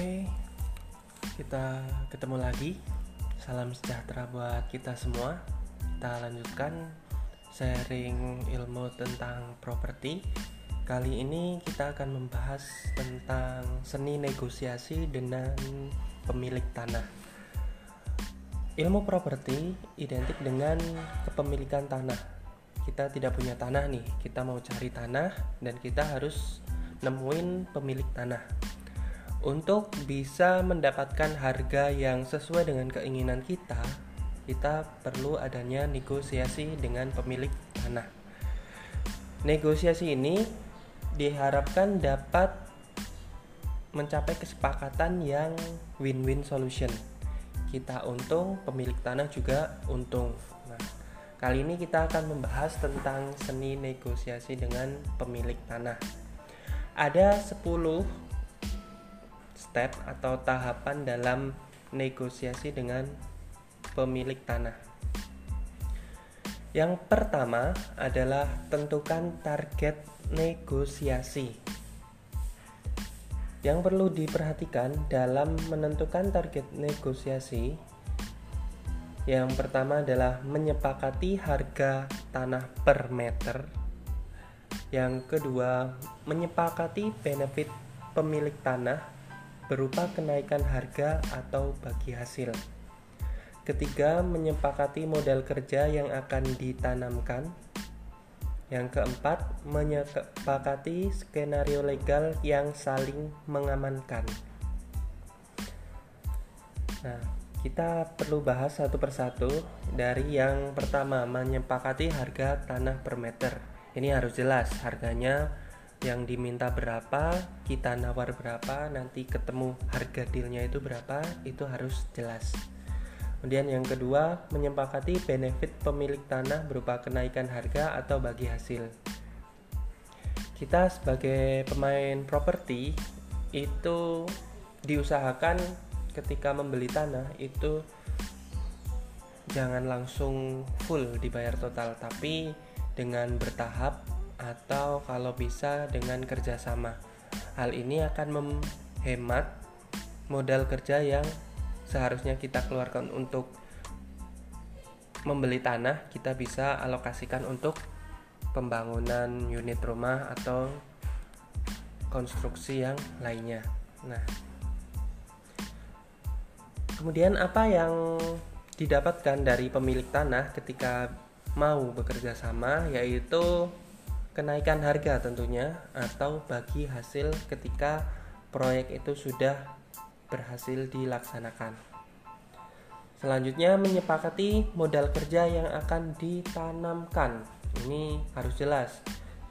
Oke, kita ketemu lagi. Salam sejahtera buat kita semua. Kita lanjutkan sharing ilmu tentang properti. Kali ini kita akan membahas tentang seni negosiasi dengan pemilik tanah. Ilmu properti identik dengan kepemilikan tanah. Kita tidak punya tanah nih, kita mau cari tanah dan kita harus nemuin pemilik tanah untuk bisa mendapatkan harga yang sesuai dengan keinginan kita, kita perlu adanya negosiasi dengan pemilik tanah. Negosiasi ini diharapkan dapat mencapai kesepakatan yang win-win solution. Kita untung, pemilik tanah juga untung. Nah, kali ini kita akan membahas tentang seni negosiasi dengan pemilik tanah. Ada 10 step atau tahapan dalam negosiasi dengan pemilik tanah. Yang pertama adalah tentukan target negosiasi. Yang perlu diperhatikan dalam menentukan target negosiasi yang pertama adalah menyepakati harga tanah per meter. Yang kedua, menyepakati benefit pemilik tanah berupa kenaikan harga atau bagi hasil. Ketiga, menyepakati modal kerja yang akan ditanamkan. Yang keempat, menyepakati skenario legal yang saling mengamankan. Nah, kita perlu bahas satu persatu dari yang pertama, menyepakati harga tanah per meter. Ini harus jelas harganya yang diminta berapa kita nawar berapa nanti ketemu harga dealnya itu berapa itu harus jelas. Kemudian yang kedua menyepakati benefit pemilik tanah berupa kenaikan harga atau bagi hasil. Kita sebagai pemain properti itu diusahakan ketika membeli tanah itu jangan langsung full dibayar total tapi dengan bertahap atau kalau bisa dengan kerjasama. Hal ini akan menghemat modal kerja yang seharusnya kita keluarkan untuk membeli tanah, kita bisa alokasikan untuk pembangunan unit rumah atau konstruksi yang lainnya. Nah, kemudian apa yang didapatkan dari pemilik tanah ketika mau bekerja sama yaitu kenaikan harga tentunya atau bagi hasil ketika proyek itu sudah berhasil dilaksanakan. Selanjutnya menyepakati modal kerja yang akan ditanamkan. Ini harus jelas.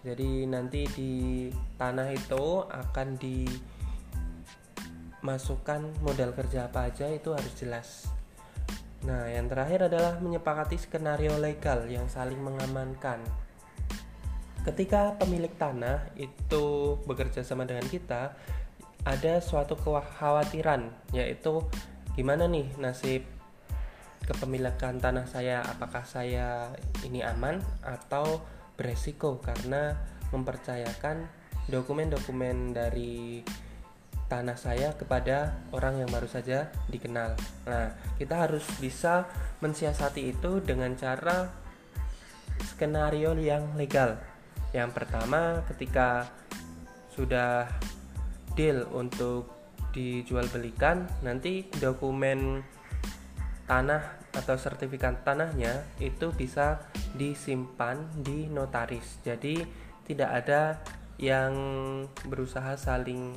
Jadi nanti di tanah itu akan dimasukkan modal kerja apa aja itu harus jelas. Nah, yang terakhir adalah menyepakati skenario legal yang saling mengamankan ketika pemilik tanah itu bekerja sama dengan kita ada suatu kekhawatiran yaitu gimana nih nasib kepemilikan tanah saya apakah saya ini aman atau beresiko karena mempercayakan dokumen-dokumen dari tanah saya kepada orang yang baru saja dikenal. Nah, kita harus bisa mensiasati itu dengan cara skenario yang legal. Yang pertama, ketika sudah deal untuk dijual belikan, nanti dokumen tanah atau sertifikat tanahnya itu bisa disimpan di notaris. Jadi tidak ada yang berusaha saling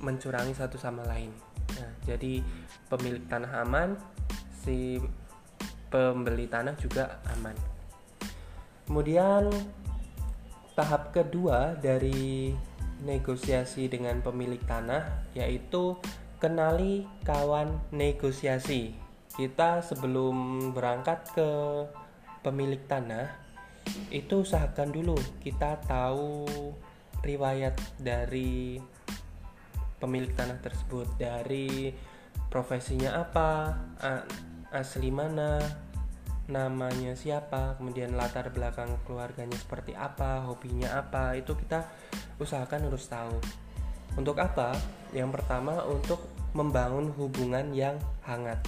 mencurangi satu sama lain. Nah, jadi pemilik tanah aman, si pembeli tanah juga aman. Kemudian kedua dari negosiasi dengan pemilik tanah yaitu kenali kawan negosiasi. Kita sebelum berangkat ke pemilik tanah itu usahakan dulu kita tahu riwayat dari pemilik tanah tersebut dari profesinya apa, asli mana, namanya siapa, kemudian latar belakang keluarganya seperti apa, hobinya apa, itu kita usahakan harus tahu. Untuk apa? Yang pertama untuk membangun hubungan yang hangat.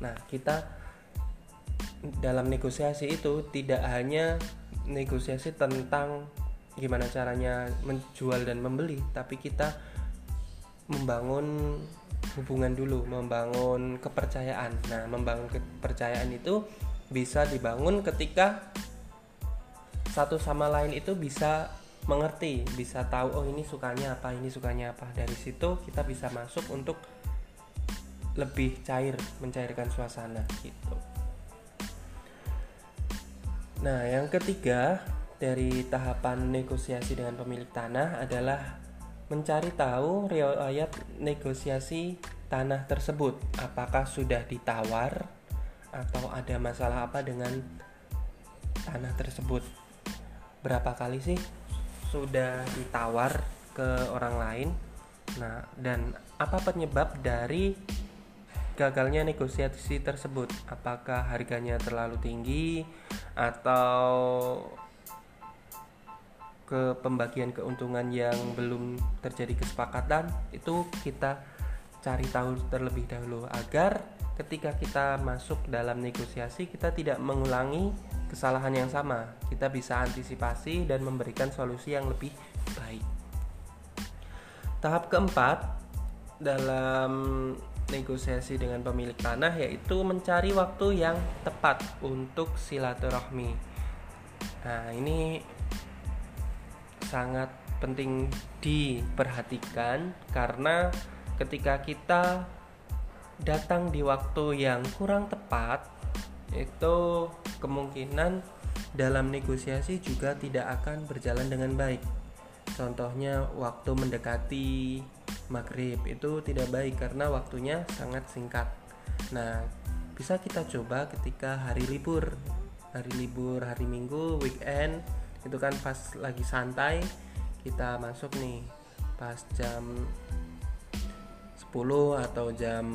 Nah, kita dalam negosiasi itu tidak hanya negosiasi tentang gimana caranya menjual dan membeli, tapi kita membangun hubungan dulu, membangun kepercayaan. Nah, membangun kepercayaan itu bisa dibangun ketika satu sama lain itu bisa mengerti, bisa tahu oh ini sukanya apa, ini sukanya apa. Dari situ kita bisa masuk untuk lebih cair, mencairkan suasana gitu. Nah, yang ketiga dari tahapan negosiasi dengan pemilik tanah adalah mencari tahu riwayat negosiasi tanah tersebut. Apakah sudah ditawar atau ada masalah apa dengan tanah tersebut? Berapa kali sih sudah ditawar ke orang lain. Nah, dan apa penyebab dari gagalnya negosiasi tersebut? Apakah harganya terlalu tinggi atau ke pembagian keuntungan yang belum terjadi kesepakatan? Itu kita cari tahu terlebih dahulu agar ketika kita masuk dalam negosiasi kita tidak mengulangi kesalahan yang sama, kita bisa antisipasi dan memberikan solusi yang lebih baik. Tahap keempat dalam negosiasi dengan pemilik tanah yaitu mencari waktu yang tepat untuk silaturahmi. Nah, ini sangat penting diperhatikan karena ketika kita datang di waktu yang kurang tepat itu kemungkinan dalam negosiasi juga tidak akan berjalan dengan baik. Contohnya waktu mendekati maghrib itu tidak baik karena waktunya sangat singkat. Nah, bisa kita coba ketika hari libur, hari libur, hari minggu, weekend itu kan pas lagi santai kita masuk nih pas jam 10 atau jam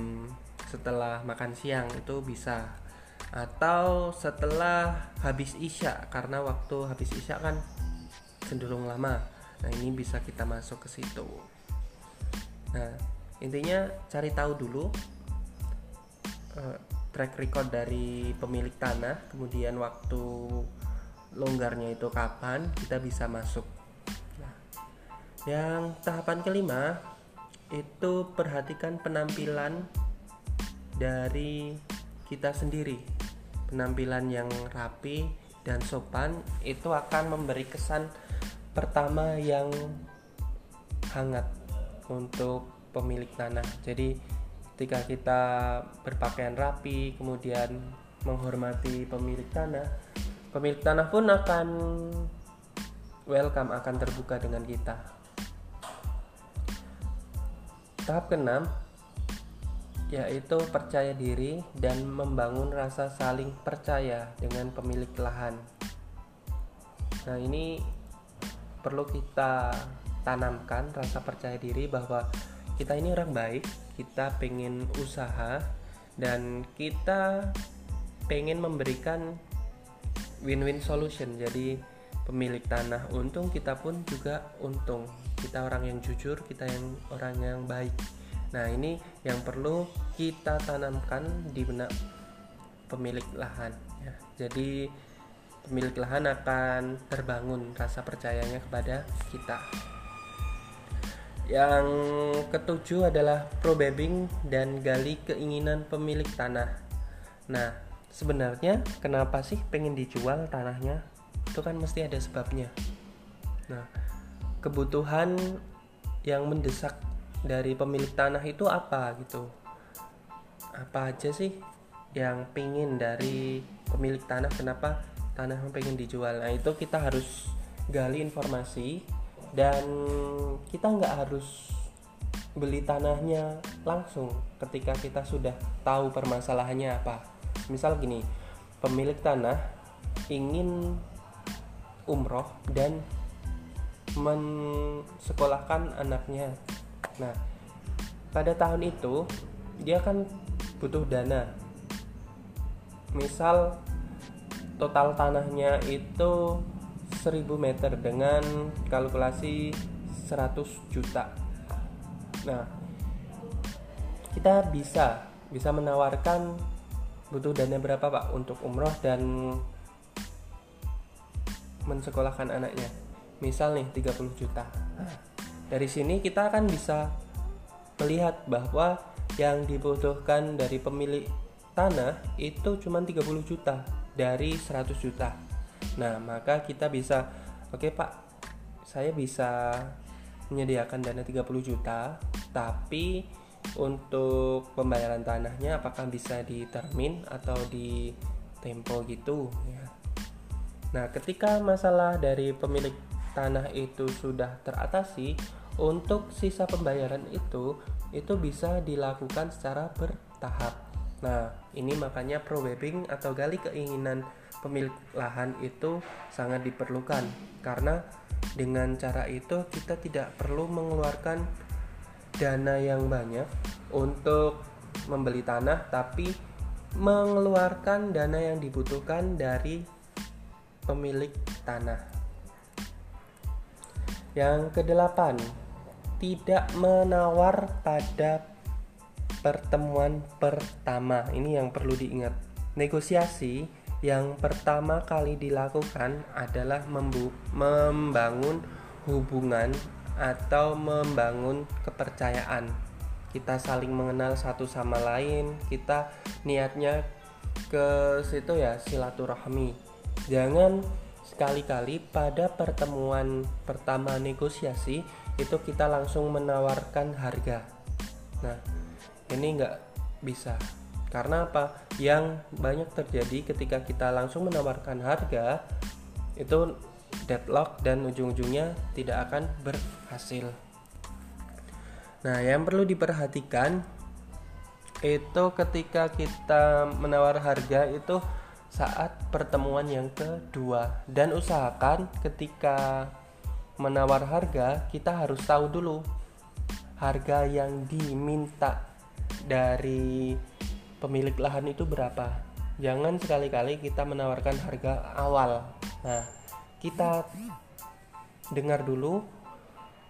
setelah makan siang itu bisa. Atau setelah habis isya karena waktu habis isya kan cenderung lama. Nah ini bisa kita masuk ke situ. Nah intinya cari tahu dulu uh, track record dari pemilik tanah kemudian waktu longgarnya itu kapan kita bisa masuk. Nah, yang tahapan kelima itu perhatikan penampilan dari kita sendiri penampilan yang rapi dan sopan itu akan memberi kesan pertama yang hangat untuk pemilik tanah. Jadi ketika kita berpakaian rapi, kemudian menghormati pemilik tanah, pemilik tanah pun akan welcome, akan terbuka dengan kita. Tahap keenam, yaitu percaya diri dan membangun rasa saling percaya dengan pemilik lahan. Nah, ini perlu kita tanamkan rasa percaya diri bahwa kita ini orang baik, kita pengen usaha dan kita pengen memberikan win-win solution. Jadi pemilik tanah untung, kita pun juga untung. Kita orang yang jujur, kita yang orang yang baik. Nah, ini yang perlu kita tanamkan di benak pemilik lahan ya. Jadi pemilik lahan akan terbangun rasa percayanya kepada kita. Yang ketujuh adalah probabing dan gali keinginan pemilik tanah. Nah, sebenarnya kenapa sih pengen dijual tanahnya? Itu kan mesti ada sebabnya. Nah, kebutuhan yang mendesak dari pemilik tanah itu apa gitu? Apa aja sih yang pingin dari pemilik tanah? Kenapa tanah yang pengen dijual? Nah itu kita harus gali informasi dan kita nggak harus beli tanahnya langsung ketika kita sudah tahu permasalahannya apa. Misal gini pemilik tanah ingin umroh dan mensekolahkan anaknya Nah, pada tahun itu dia kan butuh dana. Misal total tanahnya itu 1000 meter dengan kalkulasi 100 juta. nah kita bisa bisa menawarkan butuh dana berapa pak untuk umroh dan mensekolahkan anaknya. Misal nih 30 juta. Nah, dari sini kita akan bisa melihat bahwa yang dibutuhkan dari pemilik tanah itu cuma 30 juta dari 100 juta. Nah maka kita bisa oke okay, pak saya bisa menyediakan dana 30 juta tapi untuk pembayaran tanahnya apakah bisa di termin atau di tempo gitu ya nah ketika masalah dari pemilik tanah itu sudah teratasi untuk sisa pembayaran itu itu bisa dilakukan secara bertahap. Nah ini makanya pro atau gali keinginan pemilik lahan itu sangat diperlukan. Karena dengan cara itu kita tidak perlu mengeluarkan dana yang banyak untuk membeli tanah tapi mengeluarkan dana yang dibutuhkan dari pemilik tanah. Yang kedelapan, tidak menawar pada pertemuan pertama. Ini yang perlu diingat. Negosiasi yang pertama kali dilakukan adalah membangun hubungan atau membangun kepercayaan. Kita saling mengenal satu sama lain, kita niatnya ke situ ya silaturahmi. Jangan sekali-kali pada pertemuan pertama negosiasi itu kita langsung menawarkan harga. Nah, ini nggak bisa karena apa? Yang banyak terjadi ketika kita langsung menawarkan harga itu deadlock dan ujung-ujungnya tidak akan berhasil. Nah, yang perlu diperhatikan itu ketika kita menawar harga itu saat pertemuan yang kedua. Dan usahakan ketika menawar harga kita harus tahu dulu harga yang diminta dari pemilik lahan itu berapa. Jangan sekali-kali kita menawarkan harga awal. Nah kita dengar dulu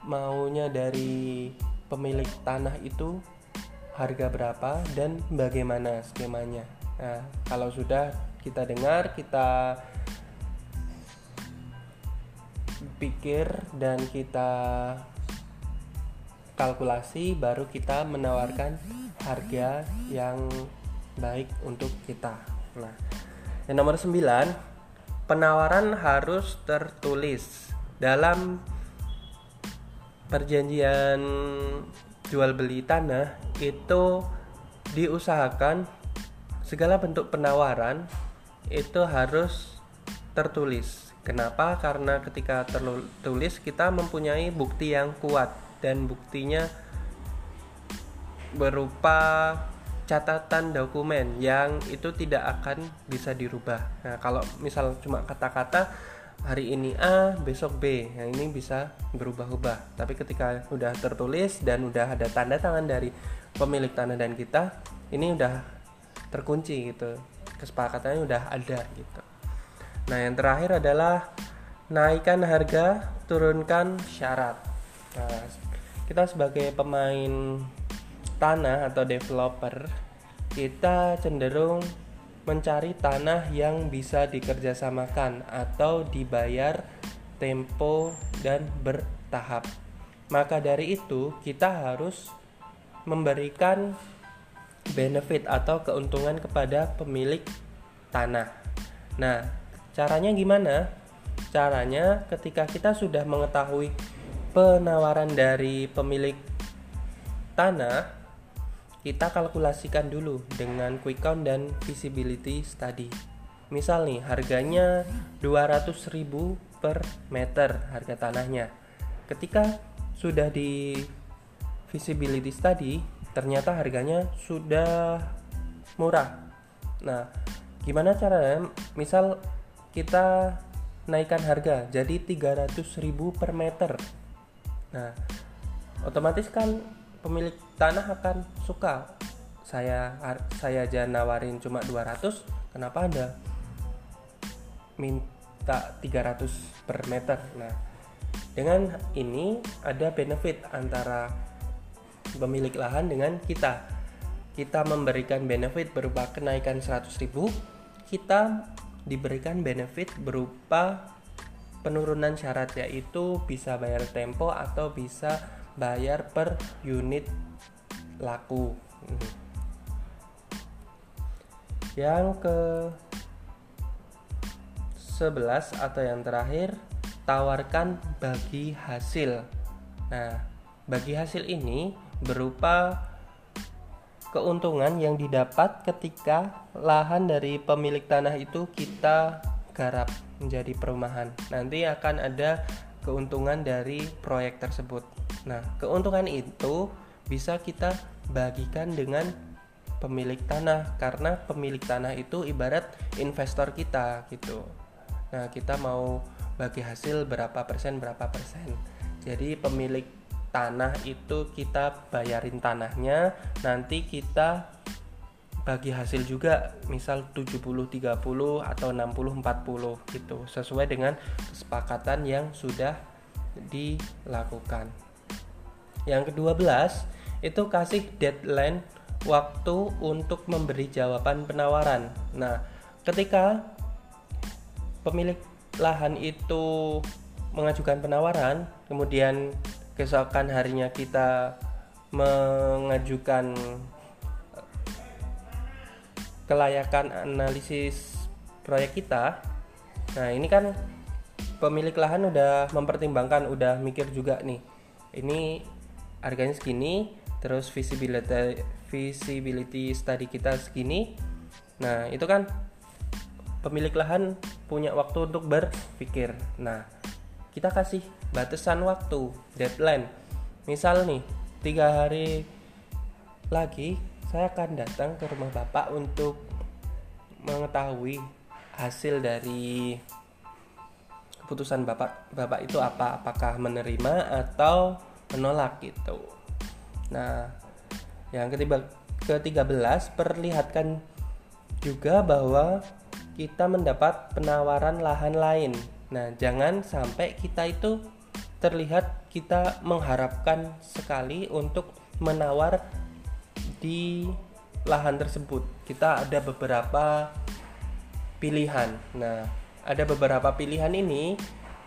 maunya dari pemilik tanah itu harga berapa dan bagaimana skemanya. Nah kalau sudah kita dengar kita pikir dan kita kalkulasi baru kita menawarkan harga yang baik untuk kita. Nah, yang nomor 9, penawaran harus tertulis dalam perjanjian jual beli tanah itu diusahakan segala bentuk penawaran itu harus tertulis. Kenapa? Karena ketika tertulis kita mempunyai bukti yang kuat dan buktinya berupa catatan dokumen yang itu tidak akan bisa dirubah. Nah, kalau misal cuma kata-kata hari ini A, besok B, yang ini bisa berubah-ubah. Tapi ketika udah tertulis dan udah ada tanda tangan dari pemilik tanah dan kita, ini udah terkunci gitu. Kesepakatannya udah ada gitu. Nah, yang terakhir adalah naikkan harga, turunkan syarat. Nah, kita sebagai pemain tanah atau developer kita cenderung mencari tanah yang bisa dikerjasamakan atau dibayar tempo dan bertahap. Maka dari itu kita harus memberikan benefit atau keuntungan kepada pemilik tanah. Nah, caranya gimana? Caranya ketika kita sudah mengetahui penawaran dari pemilik tanah, kita kalkulasikan dulu dengan quick count dan visibility study. Misal nih, harganya 200.000 per meter harga tanahnya. Ketika sudah di visibility study, ternyata harganya sudah murah. Nah, gimana caranya? Misal kita naikkan harga jadi 300.000 per meter. Nah, otomatis kan pemilik tanah akan suka saya saya aja nawarin cuma 200 kenapa ada minta 300 per meter nah dengan ini ada benefit antara pemilik lahan dengan kita kita memberikan benefit berupa kenaikan 100.000 kita diberikan benefit berupa penurunan syarat yaitu bisa bayar tempo atau bisa bayar per unit laku. Hmm. Yang ke 11 atau yang terakhir tawarkan bagi hasil. Nah, bagi hasil ini berupa keuntungan yang didapat ketika lahan dari pemilik tanah itu kita garap menjadi perumahan. Nanti akan ada keuntungan dari proyek tersebut. Nah, keuntungan itu bisa kita bagikan dengan pemilik tanah karena pemilik tanah itu ibarat investor kita gitu. Nah, kita mau bagi hasil berapa persen berapa persen. Jadi pemilik tanah itu kita bayarin tanahnya, nanti kita bagi hasil juga misal 70 30 atau 60 40 gitu sesuai dengan kesepakatan yang sudah dilakukan. Yang kedua belas itu kasih deadline waktu untuk memberi jawaban penawaran. Nah, ketika pemilik lahan itu mengajukan penawaran, kemudian keesokan harinya kita mengajukan kelayakan analisis proyek kita. Nah ini kan pemilik lahan udah mempertimbangkan udah mikir juga nih ini harganya segini terus visibility visibility study kita segini. Nah itu kan pemilik lahan punya waktu untuk berpikir. Nah kita kasih batasan waktu deadline misal nih tiga hari lagi saya akan datang ke rumah Bapak untuk mengetahui hasil dari keputusan Bapak Bapak itu apa apakah menerima atau menolak gitu. Nah, yang ketiga ke-13 perlihatkan juga bahwa kita mendapat penawaran lahan lain. Nah, jangan sampai kita itu terlihat kita mengharapkan sekali untuk menawar di lahan tersebut kita ada beberapa pilihan. Nah, ada beberapa pilihan ini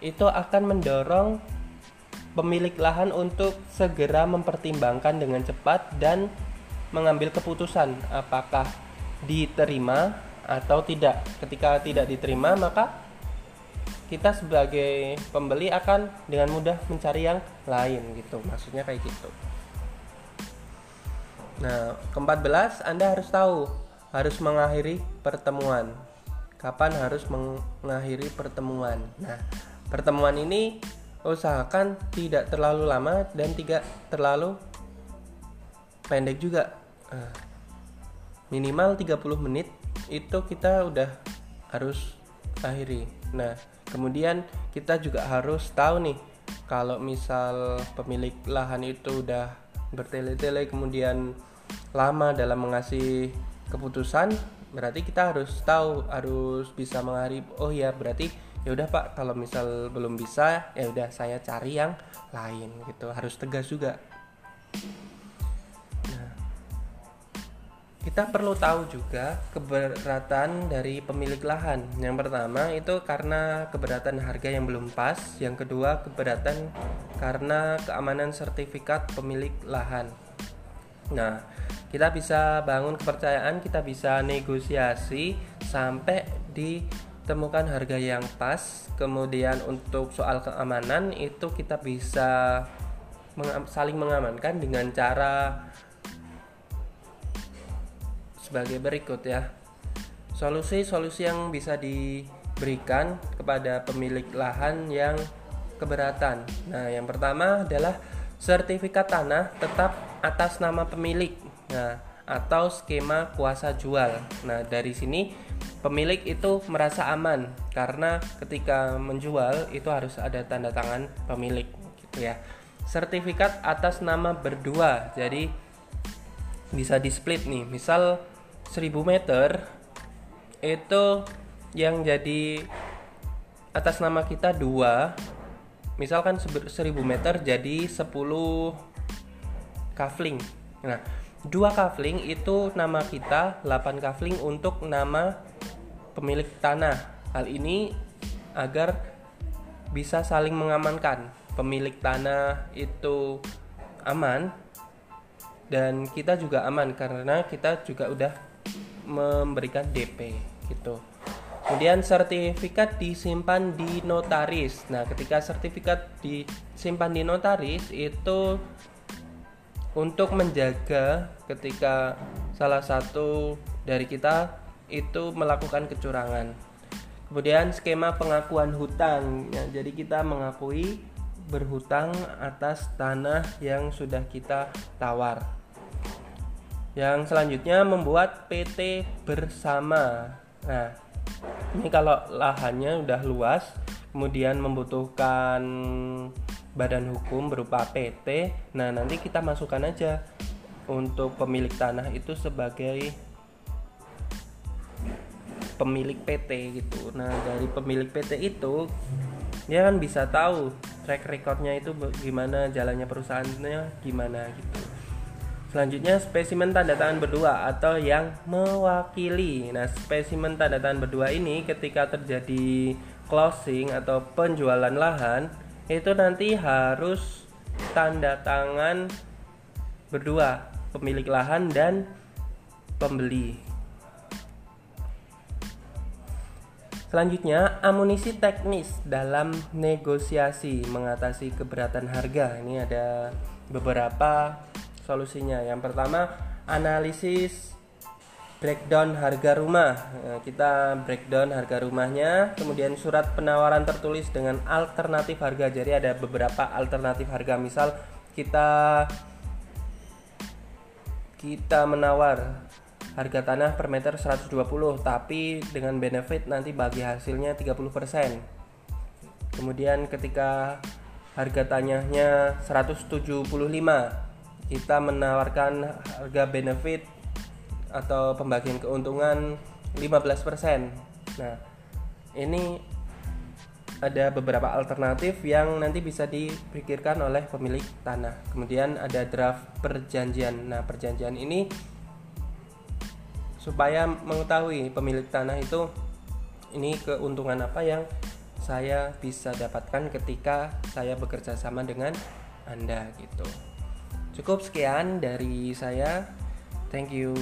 itu akan mendorong pemilik lahan untuk segera mempertimbangkan dengan cepat dan mengambil keputusan apakah diterima atau tidak. Ketika tidak diterima, maka kita sebagai pembeli akan dengan mudah mencari yang lain gitu. Maksudnya kayak gitu. Nah, ke-14 Anda harus tahu harus mengakhiri pertemuan. Kapan harus mengakhiri pertemuan? Nah, pertemuan ini usahakan tidak terlalu lama dan tidak terlalu pendek juga. Nah, minimal 30 menit itu kita udah harus akhiri. Nah, kemudian kita juga harus tahu nih kalau misal pemilik lahan itu udah bertele-tele kemudian lama dalam mengasih keputusan berarti kita harus tahu harus bisa menghari oh ya berarti ya udah pak kalau misal belum bisa ya udah saya cari yang lain gitu. Harus tegas juga kita perlu tahu juga keberatan dari pemilik lahan. Yang pertama itu karena keberatan harga yang belum pas. Yang kedua keberatan karena keamanan sertifikat pemilik lahan. Nah kita bisa bangun kepercayaan kita bisa negosiasi sampai ditemukan harga yang pas. Kemudian untuk soal keamanan itu kita bisa saling mengamankan dengan cara sebagai berikut ya solusi-solusi yang bisa diberikan kepada pemilik lahan yang keberatan nah yang pertama adalah sertifikat tanah tetap atas nama pemilik Nah, atau skema kuasa jual. Nah, dari sini pemilik itu merasa aman karena ketika menjual itu harus ada tanda tangan pemilik gitu ya. Sertifikat atas nama berdua. Jadi bisa di split nih. Misal 1000 meter itu yang jadi atas nama kita dua misalkan 1000 meter jadi 10 kafling. Nah, dua kafling itu nama kita, 8 kafling untuk nama pemilik tanah. Hal ini agar bisa saling mengamankan. Pemilik tanah itu aman dan kita juga aman karena kita juga udah memberikan DP gitu. Kemudian sertifikat disimpan di notaris. Nah, ketika sertifikat disimpan di notaris itu untuk menjaga ketika salah satu dari kita itu melakukan kecurangan. Kemudian skema pengakuan hutang. Ya, jadi kita mengakui berhutang atas tanah yang sudah kita tawar. Yang selanjutnya membuat PT bersama. Nah, ini kalau lahannya udah luas, kemudian membutuhkan badan hukum berupa PT. Nah, nanti kita masukkan aja untuk pemilik tanah itu sebagai pemilik PT gitu. Nah, dari pemilik PT itu dia kan bisa tahu track recordnya itu gimana jalannya perusahaannya gimana gitu. Selanjutnya spesimen tanda tangan berdua atau yang mewakili. Nah, spesimen tanda tangan berdua ini ketika terjadi closing atau penjualan lahan itu nanti harus tanda tangan berdua pemilik lahan dan pembeli Selanjutnya, amunisi teknis dalam negosiasi mengatasi keberatan harga. Ini ada beberapa solusinya. Yang pertama, analisis breakdown harga rumah. Nah, kita breakdown harga rumahnya, kemudian surat penawaran tertulis dengan alternatif harga. Jadi ada beberapa alternatif harga. Misal kita kita menawar harga tanah per meter 120 tapi dengan benefit nanti bagi hasilnya 30%. Kemudian ketika harga tanahnya 175 kita menawarkan harga benefit atau pembagian keuntungan 15%. Nah, ini ada beberapa alternatif yang nanti bisa dipikirkan oleh pemilik tanah. Kemudian ada draft perjanjian. Nah, perjanjian ini supaya mengetahui pemilik tanah itu ini keuntungan apa yang saya bisa dapatkan ketika saya bekerja sama dengan Anda gitu. Cukup sekian dari saya. Thank you.